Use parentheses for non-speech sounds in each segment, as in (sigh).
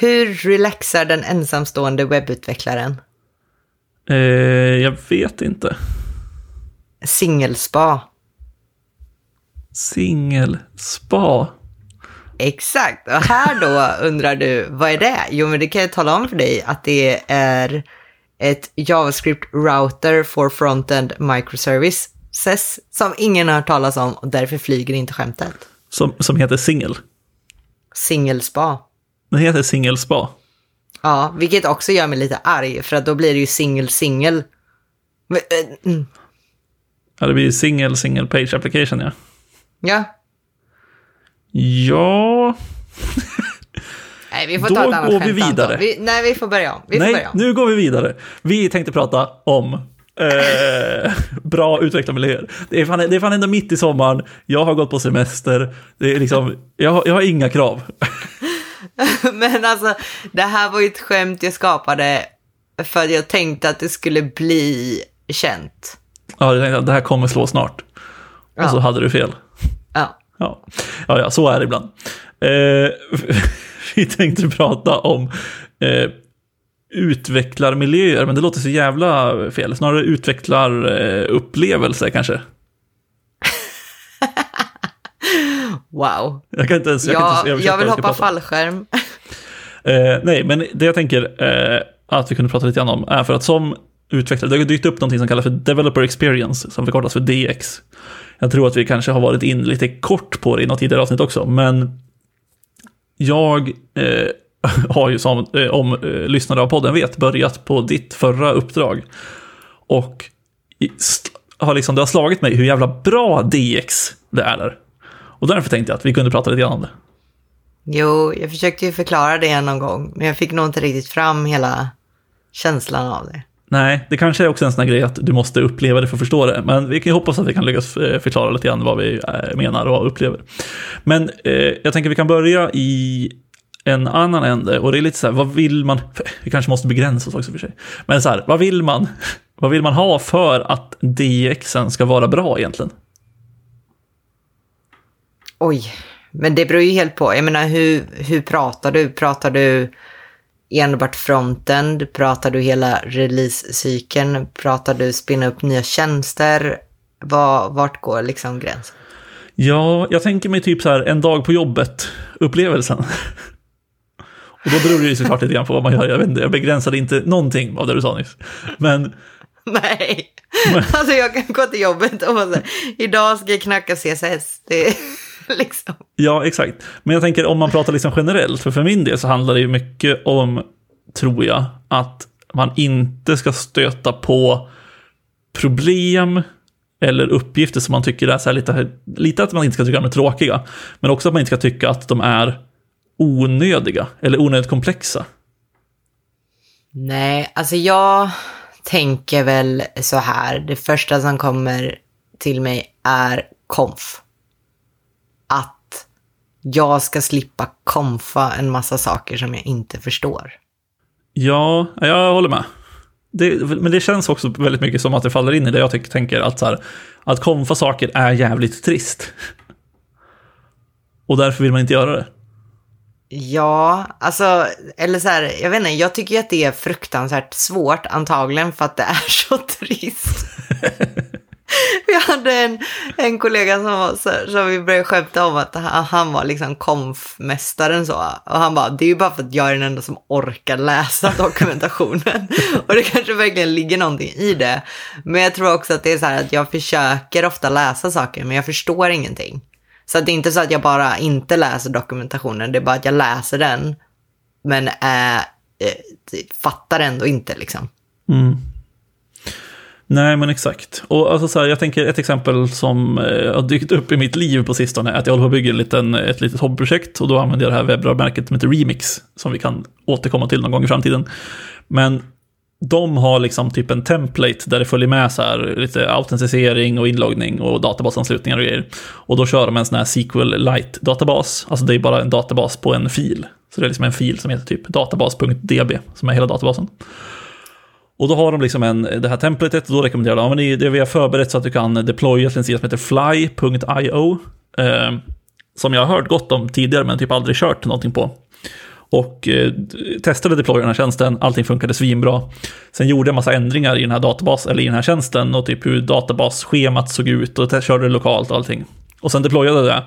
Hur relaxar den ensamstående webbutvecklaren? Eh, jag vet inte. Singelspa. Singelspa. Exakt, och här då undrar du, vad är det? Jo, men det kan jag tala om för dig att det är ett JavaScript router for frontend microservices som ingen har hört talas om och därför flyger inte skämtet. Som, som heter Singel. Singelspa. Den heter Singelspa. Ja, vilket också gör mig lite arg, för att då blir det ju singel singel. Äh, mm. Ja, det blir single, single page application, ja. Ja, Ja... (laughs) nej vi får Då ta ett annat går vi vidare. Vi, nej, vi får börja om. Vi får Nej, börja om. nu går vi vidare. Vi tänkte prata om eh, (laughs) bra utvecklarmiljöer. Det är, fan, det är fan ändå mitt i sommaren, jag har gått på semester, det är liksom, jag, har- jag har inga krav. (laughs) (laughs) Men alltså, det här var ju ett skämt jag skapade för att jag tänkte att det skulle bli känt. Ja, jag tänkte att det här kommer slå snart. Och Ja. så hade du fel. Ja. Ja, ja, ja så är det ibland. Eh, (laughs) vi tänkte prata om eh, utvecklarmiljöer, men det låter så jävla fel. Snarare utvecklarupplevelser kanske. Wow. Jag kan inte ens... Jag, kan inte Jag, jag vill hoppa fallskärm. (laughs) Eh, nej, men det jag tänker eh, att vi kunde prata lite grann om är för att som utvecklare, det har dykt upp någonting som kallas för Developer Experience, som förkortas för DX. Jag tror att vi kanske har varit in lite kort på det i något tidigare avsnitt också, men jag eh, (laughs) har ju som, eh, om eh, lyssnare av podden vet, börjat på ditt förra uppdrag. Och i- har liksom, det har slagit mig hur jävla bra DX det är där. Och därför tänkte jag att vi kunde prata lite grann om det. Jo, jag försökte ju förklara det någon gång, men jag fick nog inte riktigt fram hela känslan av det. Nej, det kanske är också en sån här grej att du måste uppleva det för att förstå det. Men vi kan ju hoppas att vi kan lyckas eh, förklara lite grann vad vi eh, menar och upplever. Men eh, jag tänker vi kan börja i en annan ände. Och det är lite så här, vad vill man? Vi kanske måste begränsa oss också för sig. Men så här, vad vill man? (laughs) Vad vill man ha för att DXen ska vara bra egentligen? Oj, men det beror ju helt på. Jag menar, hur, hur pratar du? Pratar du enbart frontend? Pratar du hela releasecykeln? Pratar du spinna upp nya tjänster? Var, vart går liksom gränsen? Ja, jag tänker mig typ så här en dag på jobbet-upplevelsen. (laughs) Och då beror det ju såklart lite grann på vad man gör. Jag vet inte, jag begränsade inte någonting av det du sa nyss. Men (laughs) Nej, alltså jag kan gå till jobbet och här, idag ska jag knacka CSS. Det (laughs) liksom... Ja, exakt. Men jag tänker om man pratar liksom generellt, för för min del så handlar det ju mycket om, tror jag, att man inte ska stöta på problem eller uppgifter som man tycker är så lite, lite att man inte ska tycka de är tråkiga, men också att man inte ska tycka att de är onödiga eller onödigt komplexa. Nej, alltså jag tänker väl så här. Det första som kommer till mig är konf. Att jag ska slippa konfa en massa saker som jag inte förstår. Ja, jag håller med. Det, men det känns också väldigt mycket som att det faller in i det jag tycker, tänker att så här, att konfa saker är jävligt trist. Och därför vill man inte göra det. Ja, alltså, eller så här, jag vet inte, jag tycker ju att det är fruktansvärt svårt antagligen för att det är (laughs) så trist. (laughs) Vi hade en, en kollega som, var så, som vi började skämta om att han, han var liksom konfmästaren så. Och han bara, det är ju bara för att jag är den enda som orkar läsa (laughs) dokumentationen. (laughs) och det kanske verkligen ligger någonting i det. Men jag tror också att det är så här att jag försöker ofta läsa saker men jag förstår ingenting. Så att det är inte så att jag bara inte läser dokumentationen, det är bara att jag läser den men äh, äh, fattar ändå inte liksom. Mm. Nej, men exakt. Och alltså så här, jag tänker ett exempel som eh, har dykt upp i mitt liv på sistone är att jag håller på att bygga en liten, ett litet hobbyprojekt och då använder jag det här webbrödmärket som heter Remix som vi kan återkomma till någon gång i framtiden. Men de har liksom typ en template där det följer med så här lite autentisering och inloggning och databasanslutningar och grejer. Och då kör de en sån här SQLite-databas, alltså det är bara en databas på en fil. Så det är liksom en fil som heter typ databas.db som är hela databasen. Och då har de liksom en, det här templatet och då rekommenderar de, ja, men det, vi har förberett så att du kan deploya till en sida som heter fly.io. Eh, som jag har hört gott om tidigare men typ aldrig kört någonting på. Och eh, testade deploya den här tjänsten, allting funkade svinbra. Sen gjorde jag massa ändringar i den här databasen, eller i den här tjänsten och typ hur databasschemat såg ut och körde det lokalt och allting. Och sen deployade det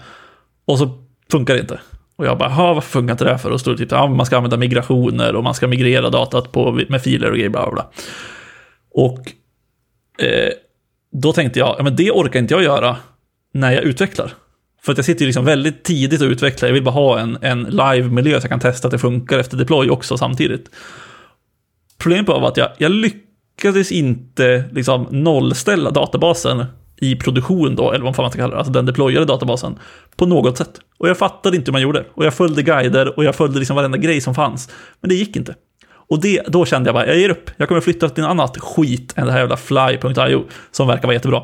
och så funkar det inte. Och jag bara, varför funkar inte det för? Och stod typ, ja, man ska använda migrationer och man ska migrera datat på, med filer och grejer, bla bla bla. Och eh, då tänkte jag, ja men det orkar inte jag göra när jag utvecklar. För att jag sitter ju liksom väldigt tidigt och utvecklar, jag vill bara ha en, en live-miljö så jag kan testa att det funkar efter deploy också samtidigt. Problemet var att jag, jag lyckades inte liksom nollställa databasen i produktion då, eller vad man ska kalla det, alltså den deployade databasen, på något sätt. Och jag fattade inte hur man gjorde. Och jag följde guider och jag följde liksom varenda grej som fanns. Men det gick inte. Och det, då kände jag bara, jag ger upp. Jag kommer flytta till något annat skit än det här jävla fly.io, som verkar vara jättebra.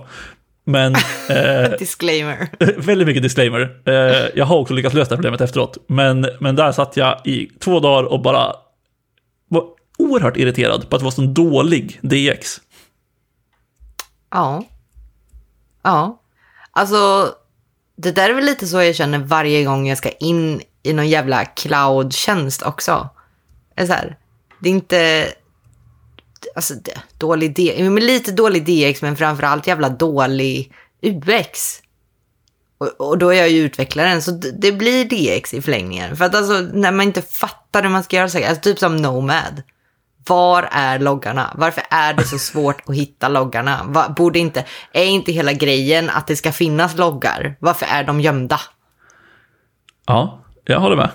Men... (laughs) Eh, disclaimer. (laughs) väldigt mycket disclaimer. Eh, jag har också lyckats lösa det problemet efteråt. Men, men där satt jag i två dagar och bara var oerhört irriterad på att det var så dålig DX. Ja. Ja. Alltså, det där är väl lite så jag känner varje gång jag ska in i någon jävla cloud-tjänst också. Det är, så här, det är inte... Alltså, dålig DX, lite dålig DX, men framförallt jävla dålig UX. Och, och, då är jag ju utvecklaren, så det blir DX i förlängningen. För att alltså, när man inte fattar hur man ska göra saker, alltså typ som Nomad. Var är loggarna? Varför är det så svårt att hitta loggarna? Va, borde inte, är inte hela grejen att det ska finnas loggar? Varför är de gömda? Ja, jag håller med.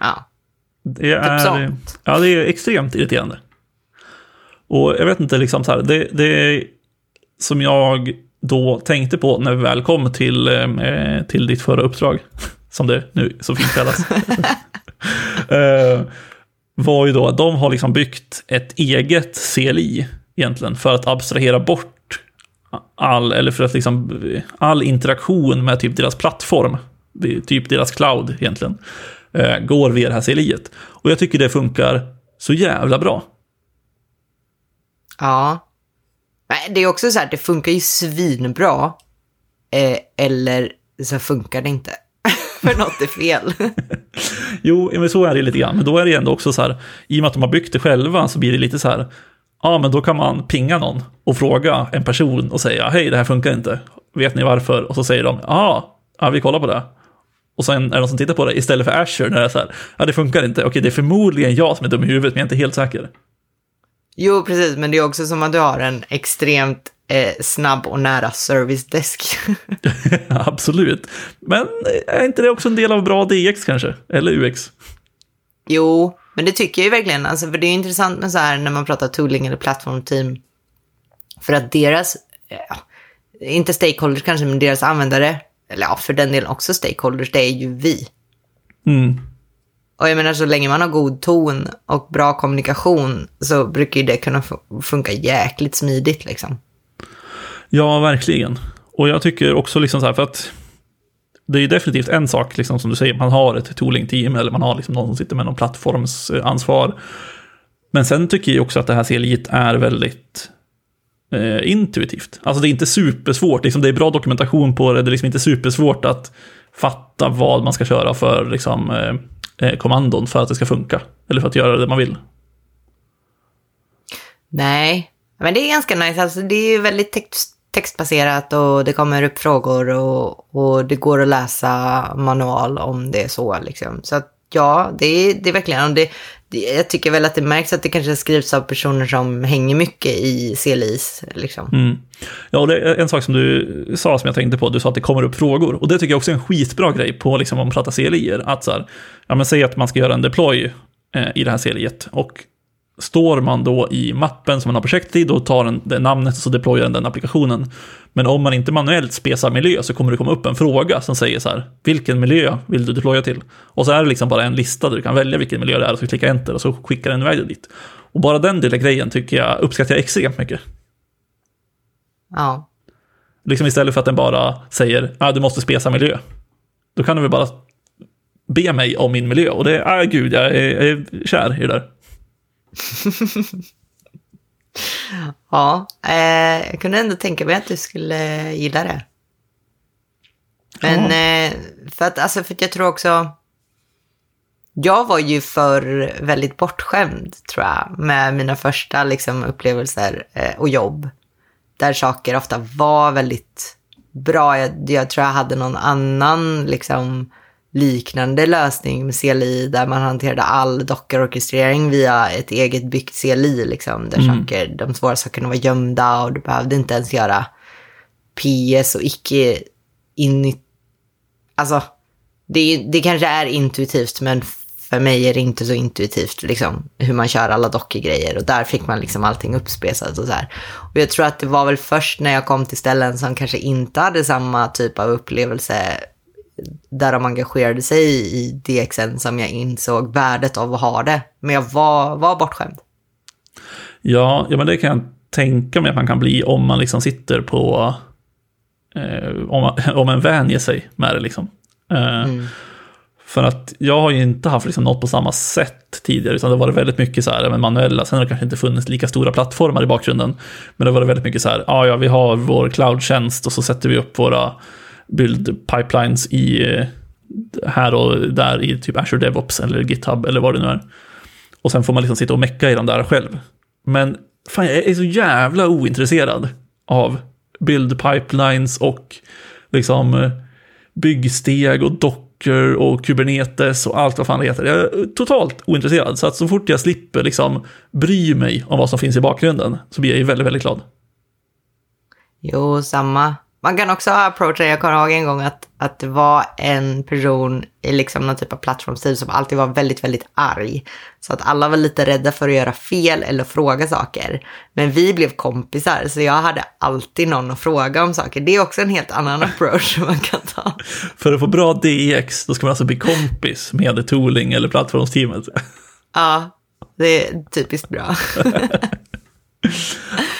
Ja. Det typ är, typ ja, det är extremt irriterande. Och jag vet inte, liksom så här, det, det som jag då tänkte på när vi väl kom till, eh, till ditt förra uppdrag, som det nu så fint kallas. (laughs) var ju då att de har liksom byggt ett eget CLI egentligen för att abstrahera bort all, eller för att liksom, all interaktion med typ deras plattform, typ deras cloud egentligen, eh, går via det här CLI-et. Och jag tycker det funkar så jävla bra. Ja. Det är också så här, det funkar ju svinbra. Eh, eller så funkar det inte för något är fel. (laughs) jo, men så är det lite grann. Men då är det ändå också så här, i och med att de har byggt det själva så blir det lite så här, ja men då kan man pinga någon och fråga en person och säga, hej det här funkar inte, vet ni varför? Och så säger de, ja, ja vi kollar på det. Och sen är det någon som tittar på det istället för Azure när det är så här, ja det funkar inte, okej det är förmodligen jag som är dum i huvudet men jag är inte helt säker. Jo, precis, men det är också som att du har en extremt eh, snabb och nära servicedesk. (laughs) (laughs) Absolut. Men är inte det också en del av bra DX kanske? Eller UX? Jo, men det tycker jag ju verkligen. Alltså, för det är intressant med så här när man pratar tooling eller plattformteam. För att deras, ja, inte stakeholders kanske, men deras användare, eller ja, för den delen också stakeholders, det är ju vi. Mm. Och jag menar så länge man har god ton och bra kommunikation så brukar ju det kunna funka jäkligt smidigt liksom. Ja, verkligen. Och jag tycker också liksom så här, för att det är ju definitivt en sak, liksom, som du säger, man har ett tooling-team eller man har liksom någon som sitter med någon plattformsansvar. Men sen tycker jag också att det här CLI är väldigt eh, intuitivt. Alltså det är inte supersvårt, liksom, det är bra dokumentation på det, det är liksom inte supersvårt att fatta vad man ska köra för liksom, eh, eh kommandon för att det ska funka. Eller för att göra det man vill. Nej, men det är ganska nice. Alltså, det är väldigt text textbaserat och det kommer upp frågor och, och det går att läsa manual om det är så. Liksom. Så att, ja, det är, det är verkligen, det, det, jag tycker väl att det märks att det kanske skrivs av personer som hänger mycket i CLIs. Liksom. Mm. Ja, och det är en sak som du sa som jag tänkte på, du sa att det kommer upp frågor. Och det tycker jag också är en skitbra grej på, liksom, om man pratar CLI. Att så här, ja men säg att man ska göra en deploy eh, i det här CLI och står man då i mappen som man har projekt i, då tar den det namnet och så deployar den den applikationen. Men om man inte manuellt spesar miljö så kommer det komma upp en fråga som säger så här, vilken miljö vill du deploya till? Och så är det liksom bara en lista där du kan välja vilken miljö det är och så klicka enter och så skickar den iväg dit. Och bara den lilla grejen tycker jag uppskattar jag extremt mycket. Ja. Liksom istället för att den bara säger, ah, du måste spesa miljö. Då kan du väl bara be mig om min miljö och det är, ah, gud, jag är, jag är kär i det där. Ja, eh, jag kunde ändå tänka mig att du skulle gilla det. Men eh, för, att, alltså, för att jag tror också... jag var ju för väldigt bortskämd, tror jag, med mina första liksom, upplevelser eh, och jobb. Där saker ofta var väldigt bra. Jag, jag tror jag hade någon annan liksom, liknande lösning med CLI där man hanterade all dockerorkestrering via ett eget byggt CLI. Liksom, där mm. saker, de svåra sakerna var gömda och du behövde inte ens göra PS och icke in... Alltså, det, det kanske är intuitivt men för mig är det inte så intuitivt liksom, hur man kör alla dockergrejer och där fick man liksom allting uppspesat och så här. Och jag tror att det var väl först när jag kom till ställen som kanske inte hade samma typ av upplevelse där de engagerade sig i DXN som jag insåg värdet av att ha det. Men jag var, var bortskämd. Ja, ja, men det kan jag tänka mig att man kan bli om man liksom sitter på... Eh, om, man, (laughs) om en vänjer sig med det liksom. Eh, mm. För att jag har ju inte haft liksom något på samma sätt tidigare, utan det var väldigt mycket så här, men manuella, sen har det kanske inte funnits lika stora plattformar i bakgrunden. Men det var väldigt mycket så här, ja, ja, vi har vår cloud-tjänst och så sätter vi upp våra build pipelines i eh, här och där i typ Azure DevOps eller GitHub eller vad det nu är. Och sen får man liksom sitta och mecka i den där själv. Men fan, jag är så jävla ointresserad av build pipelines och liksom eh, byggsteg och docker och kubernetes och allt vad fan det heter. Jag är totalt ointresserad. Så att så fort jag slipper liksom bry mig om vad som finns i bakgrunden så blir jag ju väldigt, väldigt glad. Jo, samma. Man kan också ha approachat, jag kommer ihåg en gång att, att det var en person i liksom någon typ av plattformsteam som alltid var väldigt, väldigt arg. Så att alla var lite rädda för att göra fel eller fråga saker. Men vi blev kompisar, så jag hade alltid någon att fråga om saker. Det är också en helt annan (laughs) approach man kan ta. För att få bra DX, då ska man alltså bli kompis med tooling eller plattformsteamet. Ja, det är typiskt bra. (laughs)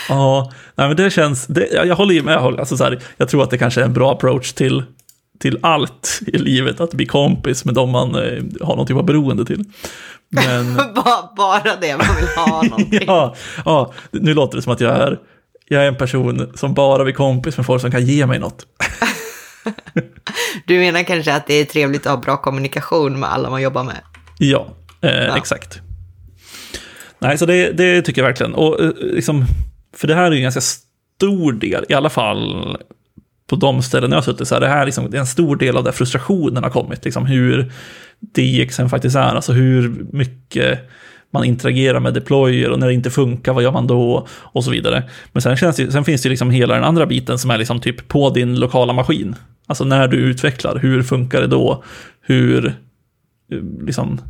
Ja, nej, men det känns, det, jag håller med, alltså så här, jag tror att det kanske är en bra approach till, till allt i livet, att bli kompis med dem man eh, har någon typ av beroende till. Men... (laughs) bara det, man vill ha (laughs) någonting. ja, ja, nu låter det som att jag är, jag är en person som bara vill kompis med folk som kan ge mig något. (laughs) du menar kanske att det är trevligt att ha bra kommunikation med alla man jobbar med? Ja, eh, ja. exakt. Nej, så det, det tycker jag verkligen. Och eh, liksom, för det här är ju en ganska stor del, i alla fall på de ställen jag har suttit, så här, det här liksom, det är en stor del av där frustrationen har kommit, liksom hur DXen faktiskt är, alltså hur mycket man interagerar med deployer och när det inte funkar, vad gör man då? Och så vidare. Men sen, känns det, sen finns det liksom hela den andra biten som är liksom typ på din lokala maskin. Alltså när du utvecklar, hur funkar det då? Hur, eh, liksom,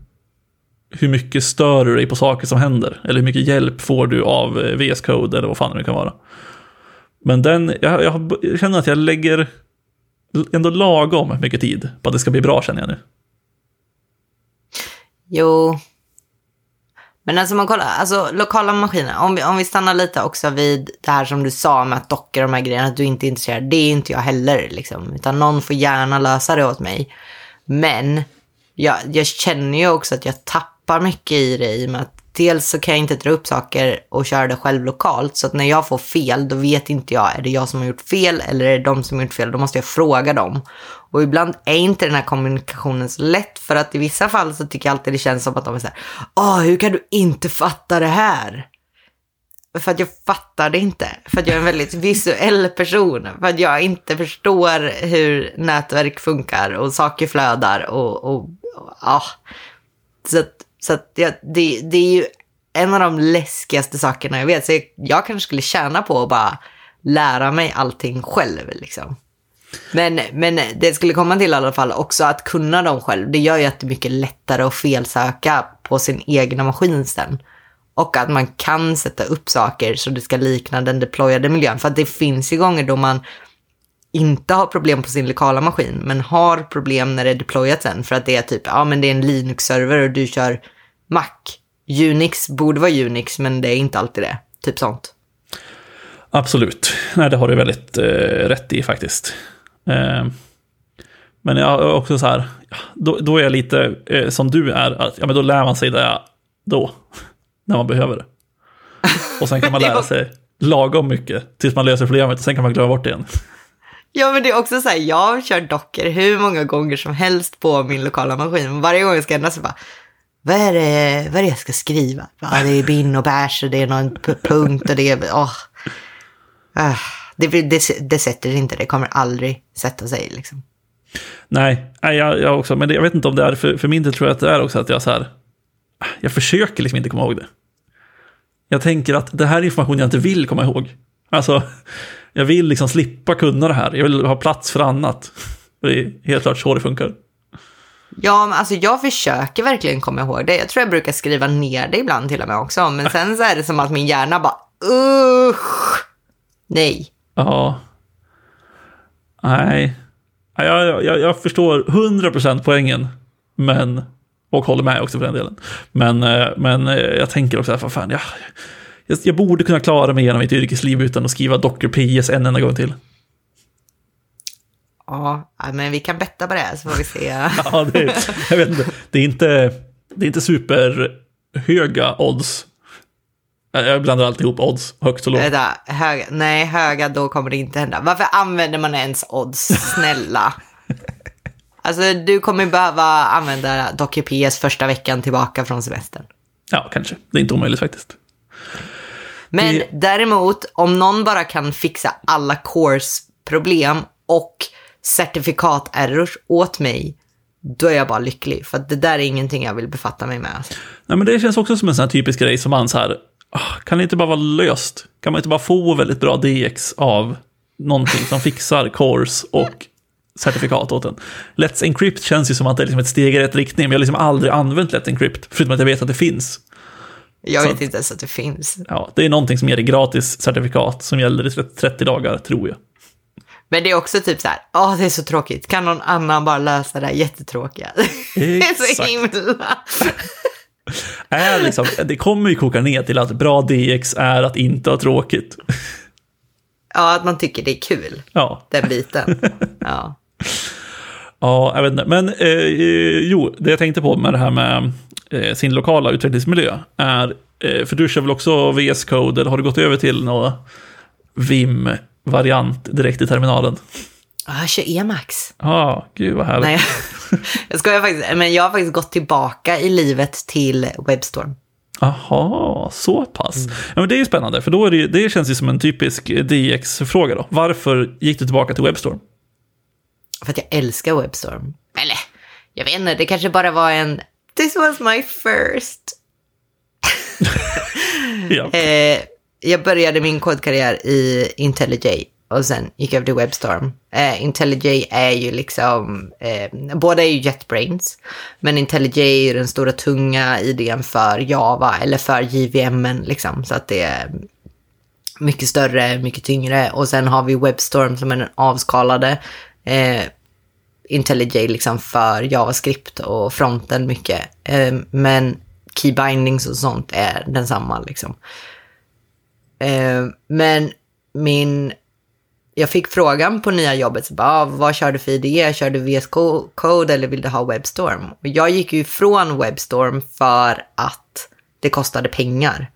hur mycket stör du dig på saker som händer? Eller hur mycket hjälp får du av eh, VS Code eller vad fan det kan vara? Men den, jag, jag, känner att jag lägger ändå lagom mycket tid på att det ska bli bra känner jag nu. Jo. Men alltså man kollar, alltså lokala maskiner, om vi, om vi stannar lite också vid det här som du sa med att docka de här grejerna, att du inte är intresserad, det är inte jag heller liksom, utan någon får gärna lösa det åt mig. Men jag, jag känner ju också att jag tappar tappar mycket i det i och med att dels så kan jag inte dra upp saker och köra det själv lokalt. Så att när jag får fel, då vet inte jag, är det jag som har gjort fel eller är det de som har gjort fel? Då måste jag fråga dem. Och ibland är inte den här kommunikationen så lätt för att i vissa fall så tycker jag alltid det känns som att de är så här, åh, hur kan du inte fatta det här? För att jag fattar det inte. För att jag är en väldigt visuell person. För att jag inte förstår hur nätverk funkar och saker flödar och, och, och ja. Så att så att det, det, det är ju en av de läskigaste sakerna jag vet. Så jag, jag kanske skulle tjäna på att bara lära mig allting själv. Liksom. Men, men det skulle komma till i alla fall också att kunna dem själv. Det gör ju att det är mycket lättare att felsöka på sin egna maskin sen. Och att man kan sätta upp saker så det ska likna den deployade miljön. För att det finns ju gånger då man inte har problem på sin lokala maskin, men har problem när det är deployat sen. För att det är typ, ja men det är en Linux-server och du kör Mac. Unix borde vara Unix, men det är inte alltid det. Typ sånt. Absolut. Nej, det har du väldigt eh, rätt i faktiskt. Eh, men jag är också så här, då, då är jag lite eh, som du är, att ja, men då lär man sig det då, (laughs) när man behöver det. Och sen kan man (laughs) lära sig lagom mycket tills man löser problemet och sen kan man glömma bort det igen. (laughs) Ja, men det är också så här, jag har kört dockor hur många gånger som helst på min lokala maskin. Varje gång jag ska ändra så bara, vad är det, vad är det jag ska skriva? Ja, det är bin och bärs och det är någon punkt och det är, Oh. Det, det, det sätter inte, det kommer aldrig sätta sig liksom. Nej, nej jag, jag också. Men det, jag vet inte om det är, för, för min del tror jag att det är också att jag så här, jag försöker liksom inte komma ihåg det. Jag tänker att det här är information jag inte vill komma ihåg. Alltså, jag vill liksom slippa kunna det här. Jag vill ha plats för annat. Det är helt klart så det funkar. Ja, men alltså jag försöker verkligen komma ihåg det. Jag tror jag brukar skriva ner det ibland till och med också. Men sen så är det som att min hjärna bara, usch, nej. Ja. Nej. Jag, jag, jag förstår 100% poängen. Men, och håller med också för den delen. Men, eh, men eh, jag tänker också att vad fan, jag, jag, jag borde kunna klara mig genom mitt yrkesliv utan att skriva Docker PS en enda gång till. Ja, men vi kan betta på det så får vi se. (laughs) Ja, det, jag vet inte. Det är inte, det är inte superhöga odds. Jag blandar alltid ihop odds, högt och lågt. Vänta, höga, nej, höga, då kommer det inte hända. Varför använder man ens odds? Snälla. (laughs) Alltså, du kommer behöva använda Docker PS första veckan tillbaka från semestern. Ja, kanske. Det är inte omöjligt faktiskt. Men Det- däremot, om någon bara kan fixa alla course-problem och certifikat-errors åt mig, då är jag bara lycklig. För det där är ingenting jag vill befatta mig med. Nej, men det känns också som en sån här typisk grej som man så här, ah, kan det inte bara vara löst? Kan man inte bara få väldigt bra DX av någonting som fixar cores och certifikat åt en? Let's Encrypt känns ju som att det är liksom ett steg i rätt riktning, men jag har liksom aldrig använt Let's Encrypt, förutom att jag vet att det finns. Jag Så vet att- inte ens att det finns. Ja, det är någonting som ger dig gratis certifikat som gäller i 30 dagar, tror jag. Men det är också typ så här, åh det är så tråkigt, kan någon annan bara lösa det här jättetråkiga? (laughs) det är så himla... (laughs) Är liksom, det kommer ju koka ner till att bra DX är att inte ha tråkigt. (laughs) Ja, att man tycker det är kul, Ja, den biten. Ja. Ja, jag vet inte. Men eh, eh, jo, det jag tänkte på med det här med eh, sin lokala utvecklingsmiljö är, eh, för du kör väl också VS Code, eller har du gått över till någon Vim-variant direkt i terminalen? Ja, Jag kör Emacs. Ja, ah, gud vad härligt. Nej, (laughs) jag skojar faktiskt. Men jag har faktiskt gått tillbaka i livet till Webstorm. Jaha, så pass. Ja, men det är ju spännande, för då är det, ju- det känns ju som en typisk DX-fråga då. Varför gick du tillbaka till Webstorm? För att jag älskar Webstorm. Eller, jag vet inte, det kanske bara var en... This was my first. (laughs) Ja. (laughs) Eh, jag började min kodkarriär i IntelliJ och sen gick jag över till Webstorm. Eh, IntelliJ är ju liksom, eh, båda är ju JetBrains, men IntelliJ är ju den stora tunga idén för Java eller för JVM liksom, så att det är mycket större, mycket tyngre och sen har vi Webstorm som är den avskalade. Eh, IntelliJ liksom för JavaScript och fronten mycket. Eh, men key bindings och sånt är densamma liksom. Eh, Eh, men min... Jag fick frågan på nya jobbet, så bara, ah, vad kör du för idé? Kör du VS Code eller vill du ha Webstorm? Och jag gick ju ifrån Webstorm för att det kostade pengar.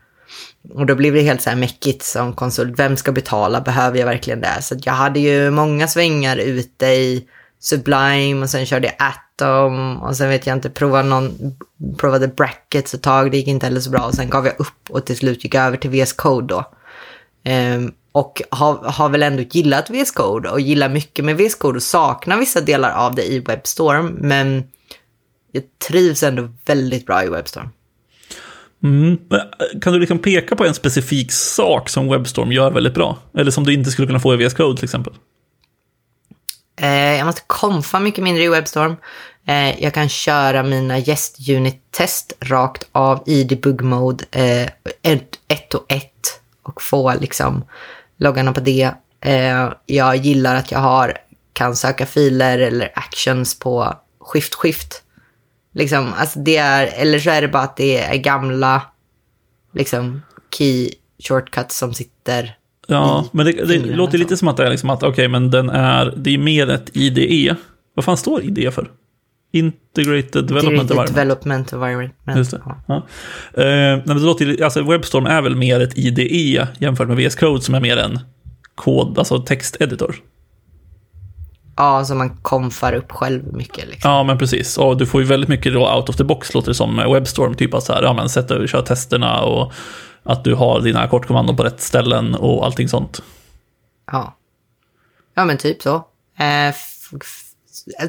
Och då blev det helt så här mäckigt som konsult. Vem ska betala? Behöver jag verkligen det? Så jag hade ju många svängar ute i Sublime och sen körde jag Atom och sen vet jag inte, provade, någon, provade Brackets ett tag, det gick inte heller så bra och sen gav jag upp och till slut gick jag över till VS Code då. Um, och har, har väl ändå gillat VS Code och gillar mycket med VS Code och saknar vissa delar av det i Webstorm men jag trivs ändå väldigt bra i Webstorm. Mm. Eh, kan du liksom peka på en specifik sak som Webstorm gör väldigt bra? Eller som du inte skulle kunna få i VS Code till exempel? Eh, jag måste konfa mycket mindre i Webstorm. Eh, jag kan köra mina gäst unit test rakt av i debug mode eh, ett, ett och ett och få liksom loggarna på det. Eh, jag gillar att jag har, kan söka filer eller actions på skift skift. Liksom, alltså det är, eller så är det bara att det är gamla liksom key shortcuts som sitter Ja, i men det, det låter lite som att det är liksom att, okej, men den är, det är mer ett IDE. Vad fan står IDE för? Integrated Development Environment. Development Environment. Just det. Ja. Men det låter, alltså Webstorm är väl mer ett IDE jämfört med VS Code som är mer en kod, alltså texteditor. Ja, som man konfar upp själv mycket. Liksom. Ja, men precis. Och du får ju väldigt mycket då out of the box, låter det som, Webstorm. Typ att så här, ja men sätta och köra testerna och att du har dina kortkommandon på rätt ställen och allting sånt. Ja. Ja, men typ så. Eh,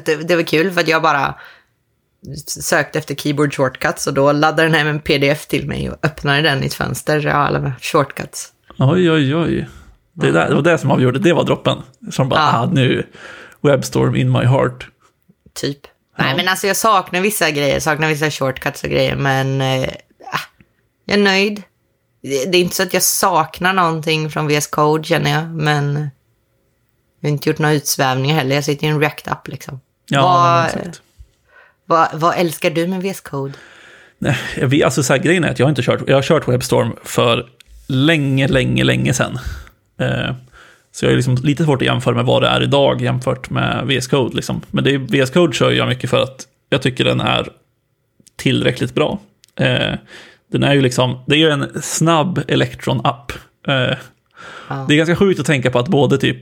det, det var kul för att jag bara sökte efter keyboard shortcuts och då laddade den hem en pdf till mig och öppnade den i ett fönster. Ja, alla shortcuts. Oj, oj, oj. Det, där, det var det som avgjorde, det var droppen. Som bara, Ja. ah, nu, Webstorm in my heart. Typ. Nej, men alltså jag saknar vissa grejer, saknar vissa shortcuts och grejer, men eh, ah, jag är nöjd. Det, är inte så att jag saknar någonting från VS Code känner jag, men jag har inte gjort några utsvävningar heller. Jag sitter i en React-app liksom. Ja, vad, exakt. vad, vad älskar du med VS Code? Nej, alltså så här, grejen är att jag har inte kört, jag har kört Webstorm för länge, länge, länge sedan. Eh, så jag är liksom lite svårt att jämföra med vad det är idag jämfört med VS Code. Liksom. Men det är, VS Code kör jag mycket för att jag tycker den är tillräckligt bra. Eh, den är ju liksom, det är ju en snabb Electron-app. Eh, Det är ganska sjukt att tänka på att både typ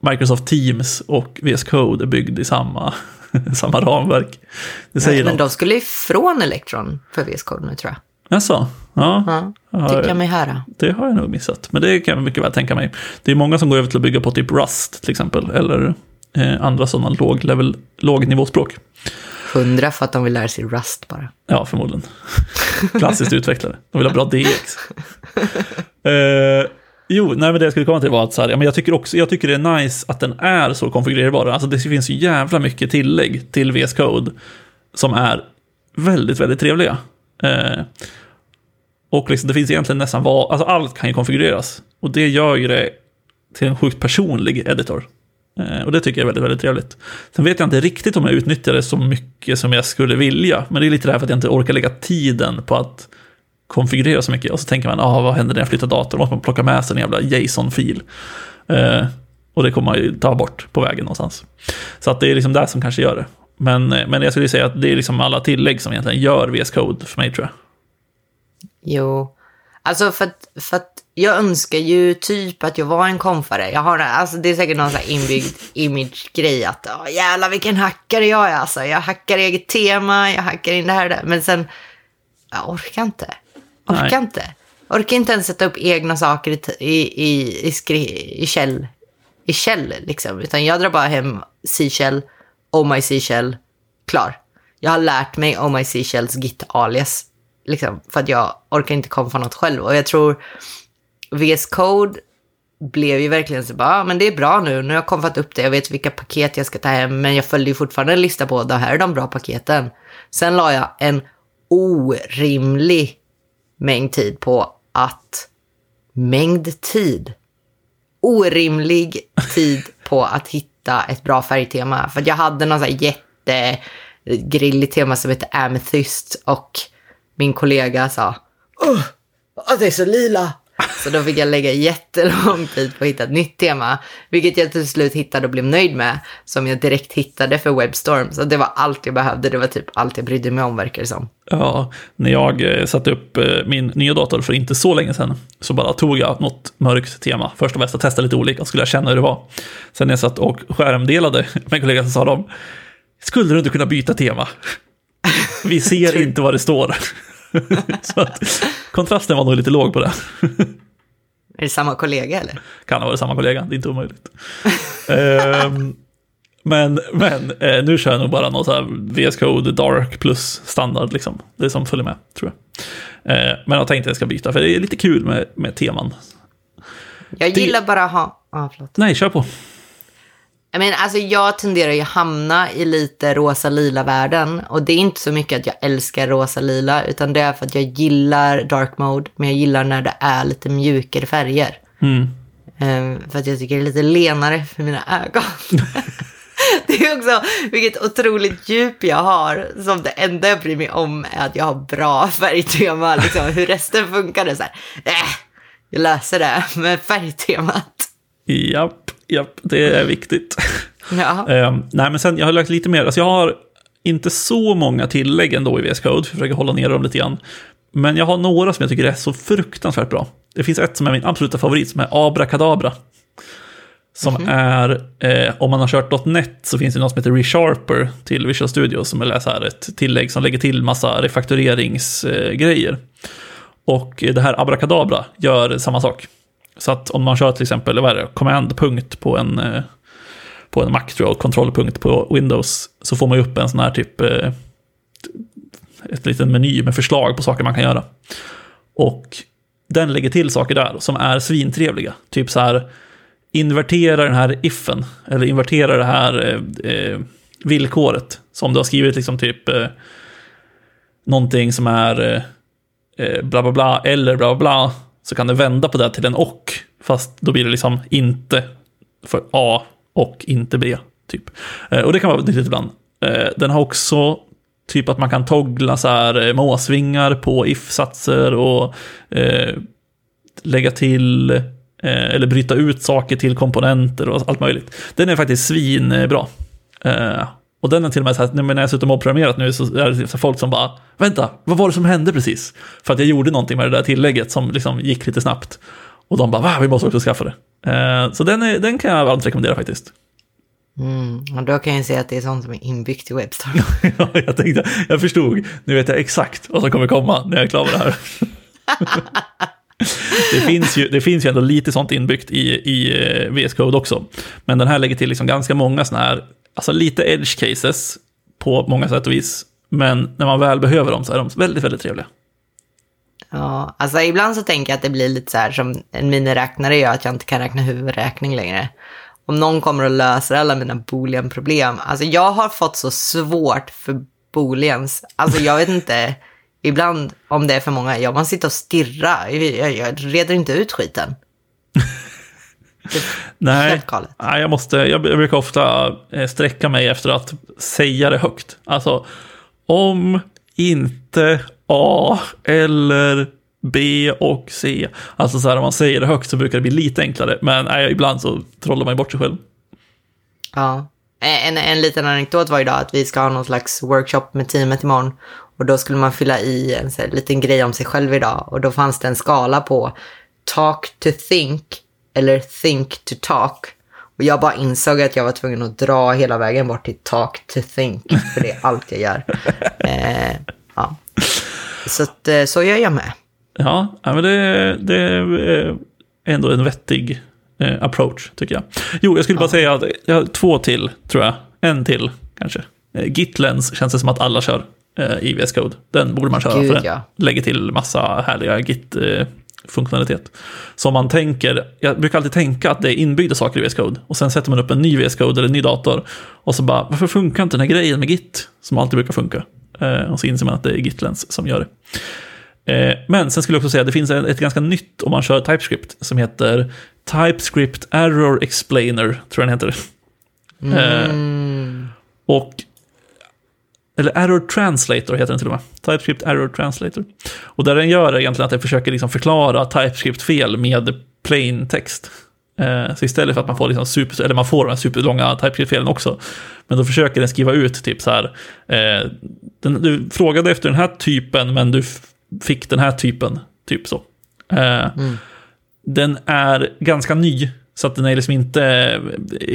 Microsoft Teams och VS Code är byggd i samma, (laughs) samma ramverk. Det säger men något. de skulle ifrån Electron för VS Code nu tror jag. Jaså? Ja, Ja, tycker jag mig höra. det har jag nog missat. Men det kan jag mycket väl tänka mig. Det är många som går över till att bygga på typ Rust till exempel. Eller eh, andra sådana låg level, lågnivåspråk. Hundra för att de vill lära sig Rust bara. Ja, förmodligen. Klassiskt utvecklare. De vill ha bra DX. Uh, eh, jo, nej, men det jag skulle komma till var att så här, ja, men jag, tycker också, jag tycker det är nice att den är så konfigurerbar. Alltså det finns så jävla mycket tillägg till VS Code som är väldigt, väldigt trevliga. Uh, och liksom, det finns egentligen nästan vad, alltså allt kan ju konfigureras. Och det gör ju det till en sjukt personlig editor. Eh, och det tycker jag är väldigt, väldigt trevligt. Sen vet jag inte riktigt om jag utnyttjar det så mycket som jag skulle vilja. Men det är lite det här för att jag inte orkar lägga tiden på att konfigurera så mycket. Och så tänker man, ah, vad händer när jag flyttar datorn? Då måste man plocka med sig en jävla JSON-fil. Eh, och det kommer man ju ta bort på vägen någonstans. Så att det är liksom det som kanske gör det. Men, eh, men jag skulle säga att det är liksom alla tillägg som egentligen gör VS Code för mig tror jag. Jo. Alltså för att, för att jag önskar ju typ att jag var en konfare. Jag har, alltså det är säkert någon sån här inbyggd image-grej att oh, jävlar vilken hackare jag är alltså. Jag hackar eget tema, jag hackar in det här och det. Men sen, jag orkar inte. Orkar Nej. inte. Orkar inte ens sätta upp egna saker i, i, i, i, skri, i käll. I käll liksom. Utan jag drar bara hem C-shell, oh my C-shell, klar. Jag har lärt mig oh my C-shells git-alias. Liksom, för att jag orkar inte konfa något själv. Och jag tror VS Code blev ju verkligen så bara, ah, men det är bra nu, nu har jag konfat upp det, jag vet vilka paket jag ska ta hem, men jag följde ju fortfarande en lista på, det här är de bra paketen. Sen la jag en orimlig mängd tid på att, mängd tid, orimlig tid på att hitta ett bra färgtema. För jag hade någon sån här jättegrilligt tema som heter Amethyst och min kollega sa Åh, det är så lila. Så då fick jag lägga jättelång tid på att hitta ett nytt tema, vilket jag till slut hittade och blev nöjd med, som jag direkt hittade för Webstorm. Så det var allt jag behövde, det var typ allt jag brydde mig om verkar det som. Ja, när jag eh, satte upp eh, min nya dator för inte så länge sedan så bara tog jag något mörkt tema. Först och bäst att testa lite olika, skulle jag känna hur det var. Sen när jag satt och skärmdelade (laughs) med en kollega så sa de, skulle du inte kunna byta tema? Vi ser (laughs) inte vad det står. (laughs) så att kontrasten var nog lite låg på det. Är det samma kollega eller? Kan ha varit samma kollega, det är inte omöjligt. Ehm, men men eh, nu kör jag nog bara något så här VS Code Dark plus standard, liksom. Det som följer med, tror jag. Eh, men jag tänkte att jag ska byta, för det är lite kul med, med teman. Jag Det- gillar bara att ha... Ah, förlåt. Nej, kör på. Jag, menar, alltså, jag tenderar ju hamna i lite rosa-lila världen. Och det är inte så mycket att jag älskar rosa-lila, utan det är för att jag gillar dark mode, men jag gillar när det är lite mjukare färger. Mm. Eh, för att jag tycker det är lite lenare för mina ögon. (laughs) det är också vilket otroligt djup jag har. Som det enda jag bryr mig om är att jag har bra färgtema. Liksom, hur resten funkar det så här. Äh, jag löser det med färgtemat. Japp, japp, det är viktigt. Ja. Ehm, nej, men sen jag har lagt lite mer, alltså jag har inte så många tillägg ändå i VS Code, för jag försöker hålla ner dem lite grann. Men jag har några som jag tycker är så fruktansvärt bra. Det finns ett som är min absoluta favorit, som är Abrakadabra. Som mm -hmm. är, eh, om man har kört .NET så finns det något som heter ReSharper till Visual Studio som är så här ett tillägg som lägger till massa refaktureringsgrejer. Eh, och det här Abracadabra gör samma sak. Så att om man kör till exempel, vad är det, command-punkt på en, eh, på en Mac tror jag, kontrollpunkt på Windows, så får man ju upp en sån här typ, eh, ett liten meny med förslag på saker man kan göra. Och den lägger till saker där som är svintrevliga. Typ så här, invertera den här ifen, eller invertera det här eh, eh villkoret. Som du har skrivit liksom typ eh, någonting som är eh, eh, bla bla bla eller bla bla bla. Så kan du vända på det till en och. Fast då blir det liksom inte för A och inte B. Typ. Eh, och det kan vara nyttigt ibland. Eh, den har också typ att man kan toggla så här eh, måsvingar på if-satser och lägga till Eh, eller bryta ut saker till komponenter och allt möjligt. Den är faktiskt svinbra. Eh, och den är till och med så här, när jag suttit och programmerat nu så är det så folk som bara, vänta, vad var det som hände precis? För att jag gjorde någonting med det där tillägget som liksom gick lite snabbt. Och de bara, va, vi måste också skaffa det. Eh, så den, är, den kan jag varmt rekommendera faktiskt. Mm, och då kan jag säga att det är sånt som är inbyggt i Webstar. (laughs) ja, jag tänkte, jag förstod, nu vet jag exakt vad som kommer komma när jag är klar med det här. (laughs) det, finns ju, det finns ju ändå lite sånt inbyggt i, i eh, VS Code också. Men den här lägger till liksom ganska många sådana här, alltså lite edge cases på många sätt och vis. Men när man väl behöver dem så är de väldigt, väldigt trevliga. Ja, alltså ibland så tänker jag att det blir lite så här som en miniräknare gör, att jag inte kan räkna huvudräkning längre. Om någon kommer och löser alla mina boolean-problem. Alltså jag har fått så svårt för booleans. Alltså jag vet inte (laughs) ibland, om det är för många, jag måste sitta och stirra. Jag, jag reder inte ut skiten. (laughs) Nej, nej jag, måste, jag brukar ofta eh, sträcka mig efter att säga det högt. Alltså, om inte A eller B och C. Alltså så här, om man säger det högt så brukar det bli lite enklare. Men nej, ibland så trollar man bort sig själv. Ja. En, en liten anekdot var idag att vi ska ha någon slags workshop med teamet imorgon. Och då skulle man fylla i en så här, liten grej om sig själv idag. Och då fanns det en skala på talk to think eller think to talk. Och jag bara insåg att jag var tvungen att dra hela vägen bort till talk to think. För det är allt jag gör. (laughs) Eh, ja. Så att, eh, så gör jag med. Ja, men det, det är ändå en vettig eh, approach tycker jag. Jo, jag skulle ja. bara säga att jag har två till, tror jag. En till kanske. Eh, Gitlens känns det som att alla kör i VS Code. Den borde man köra Gud, för den ja. lägger till massa härliga Git funktionalitet. Så man tänker, jag brukar alltid tänka att det är inbyggda saker i VS Code och sen sätter man upp en ny VS Code eller en ny dator och så bara, varför funkar inte den här grejen med Git som alltid brukar funka? Eh, och så inser man att det är Gitlens som gör det. Eh, men sen skulle jag också säga att det finns ett ganska nytt om man kör TypeScript som heter TypeScript Error Explainer, tror jag den heter. Mm. Eh, och eller Error Translator heter den till och med. TypeScript Error Translator. Och där den gör är egentligen att den försöker liksom förklara TypeScript-fel med plain text. Eh, så istället för att man får, liksom super, eller man får de här superlånga TypeScript-felen också, men då försöker den skriva ut typ så här, eh, den, du frågade efter den här typen, men du fick den här typen, typ så. Eh, mm. Den är ganska ny, så att den är liksom inte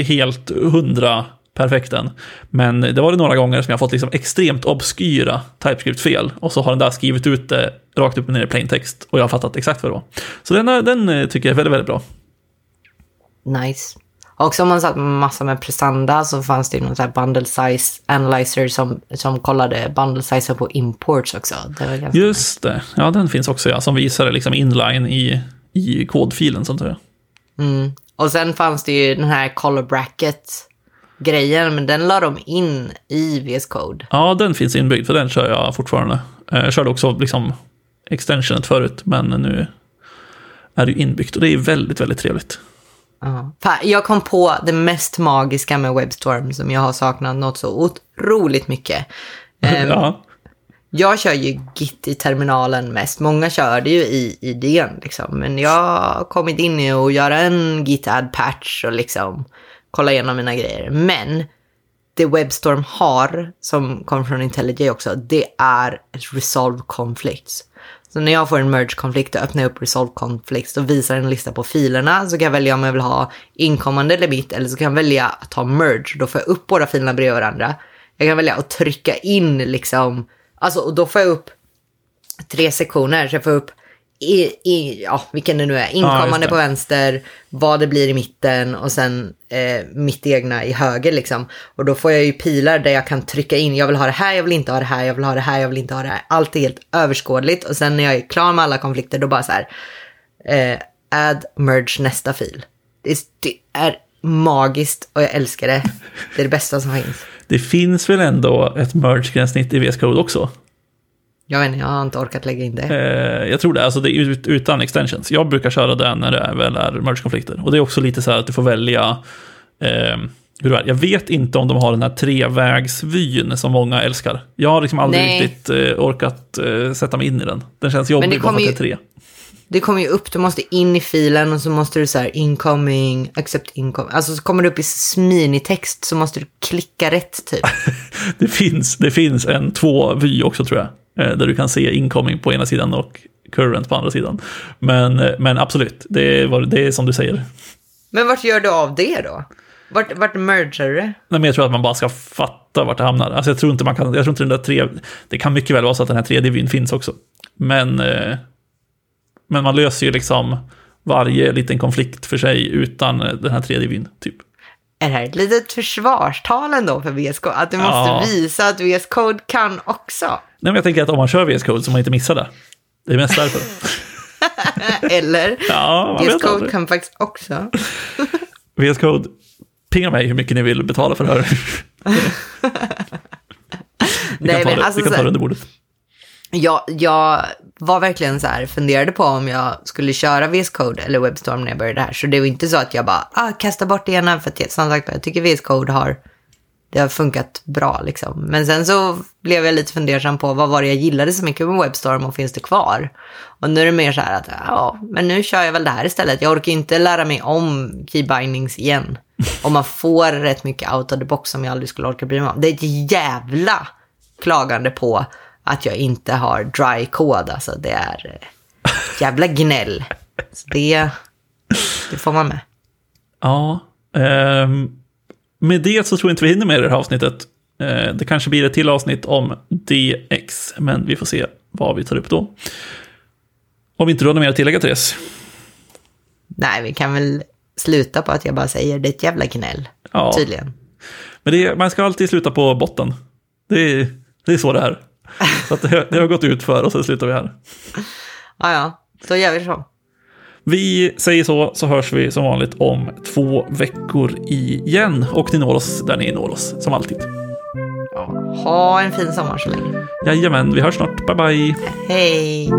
helt hundra perfekt än. Men det var det några gånger som jag fått liksom extremt obskyra TypeScript-fel. Och så har den där skrivit ut det rakt upp och ner i plain text. Och jag har fattat exakt vad det var. Så den, den eh, tycker jag är väldigt, väldigt bra. Nice. Också om man satt massa med prestanda så fanns det någon sån här bundle size analyzer som, som kollade bundle size på imports också. Just det, ja den finns också ja, som visar liksom inline i, i kodfilen sånt där. Mm. Och sen fanns det ju den här color bracket grejen, men den la de in i VS Code. Ja, den finns inbyggd, för den kör jag fortfarande. Eh, jag körde också liksom extensionet förut, men nu är det ju inbyggt och det är väldigt, väldigt trevligt. Ja. Jag kom på det mest magiska med Webstorm som jag har saknat något så otroligt mycket. (laughs) Ehm, ja. Jag kör ju Git i terminalen mest. Många kör det ju i idén liksom. Men jag har kommit in i att göra en Git add patch och liksom kolla igenom mina grejer. Men det Webstorm har, som kommer från IntelliJ också, det är Resolve Conflicts. Så när jag får en merge-konflikt och öppnar jag upp resolve conflicts och visar en lista på filerna så kan jag välja om jag vill ha inkommande limit eller så kan jag välja att ta merge. Då får jag upp båda filerna bredvid varandra. Jag kan välja att trycka in liksom, alltså och då får jag upp tre sektioner. Så jag får upp i, i, ja, vilken det nu är, inkommande det. på vänster, vad det blir i mitten och sen eh, mitt egna i höger liksom. Och då får jag ju pilar där jag kan trycka in, jag vill ha det här, jag vill inte ha det här, jag vill ha det här, jag vill inte ha det här. Allt är helt överskådligt och sen när jag är klar med alla konflikter då bara så här, eh, add, merge nästa fil. Det är, det är magiskt och jag älskar det. Det är det bästa som finns. (laughs) Det finns väl ändå ett merge-gränssnitt i VS Code också? Jag vet inte, jag har inte orkat lägga in det. Eh, jag tror det, alltså det är ut, utan extensions. Jag brukar köra den när det väl är merge-konflikter. Och det är också lite så här att du får välja eh, hur det är. Jag vet inte om de har den här trevägsvyn som många älskar. Jag har liksom aldrig Nej. riktigt eh, orkat eh, sätta mig in i den. Den känns jobbig det bara för att det är tre. Det kommer ju upp, du måste in i filen och så måste du så här incoming, accept incoming. Alltså så kommer det upp i minitext så måste du klicka rätt typ. (laughs) Det finns, det finns en två-vy också tror jag. Eh, Där du kan se incoming på ena sidan och current på andra sidan. Men, eh, men absolut, det är, det är som du säger. Men vart gör du av det då? Vart, vart mergar du det? Nej, men jag tror att man bara ska fatta vart det hamnar. Alltså jag tror inte man kan, jag tror inte den där tre, det kan mycket väl vara så att den här tredje vyn finns också. Men, eh, men man löser ju liksom varje liten konflikt för sig utan den här tredje vyn, typ. Är det här ett litet försvarstal ändå för VS Code? Att du måste Ja. visa att VS Code kan också? Men jag tänker att om man kör VS Code så man inte missar det. Det är mest därför. (laughs) Eller? Ja, VS Code kan faktiskt också. (laughs) VS Code, pinga mig hur mycket ni vill betala för det här. (laughs) Vi Nej, kan ta det, alltså vi kan ta det under bordet. Jag, jag var verkligen så här, funderade på om jag skulle köra VS Code eller Webstorm när jag började här. Så det var inte så att jag bara, ah, kasta bort det ena. För att jag, som sagt, jag tycker VS Code har, det har funkat bra liksom. Men sen så blev jag lite fundersam på vad var det jag gillade så mycket med Webstorm och finns det kvar? Och nu är det mer så här att, ja, men nu kör jag väl det här istället. Jag orkar inte lära mig om keybindings igen. Och man får rätt mycket out of the box som jag aldrig skulle orka bry mig om. Det är ett jävla klagande på att jag inte har dry kod. Alltså det är ett jävla gnäll. Så det, det får man med. Ja, Um med det så tror jag inte vi hinner med det här avsnittet. Eh, det kanske blir ett till avsnitt om DX, men vi får se vad vi tar upp då. Om inte du har något mer att tillägga, Therese? Nej, vi kan väl sluta på att jag bara säger det är ett jävla gnäll. Ja. Tydligen. Men är- man ska alltid sluta på botten. Det är, det är så det är. Så det, det har gått ut för och så slutar vi här. (laughs) Ja, ja, då gör vi så. Vi säger så, så hörs vi som vanligt om två veckor igen. Och ni når oss där ni når oss, som alltid. Ha en fin sommar så länge. Jajamän, vi hörs snart. Bye, bye. Hej.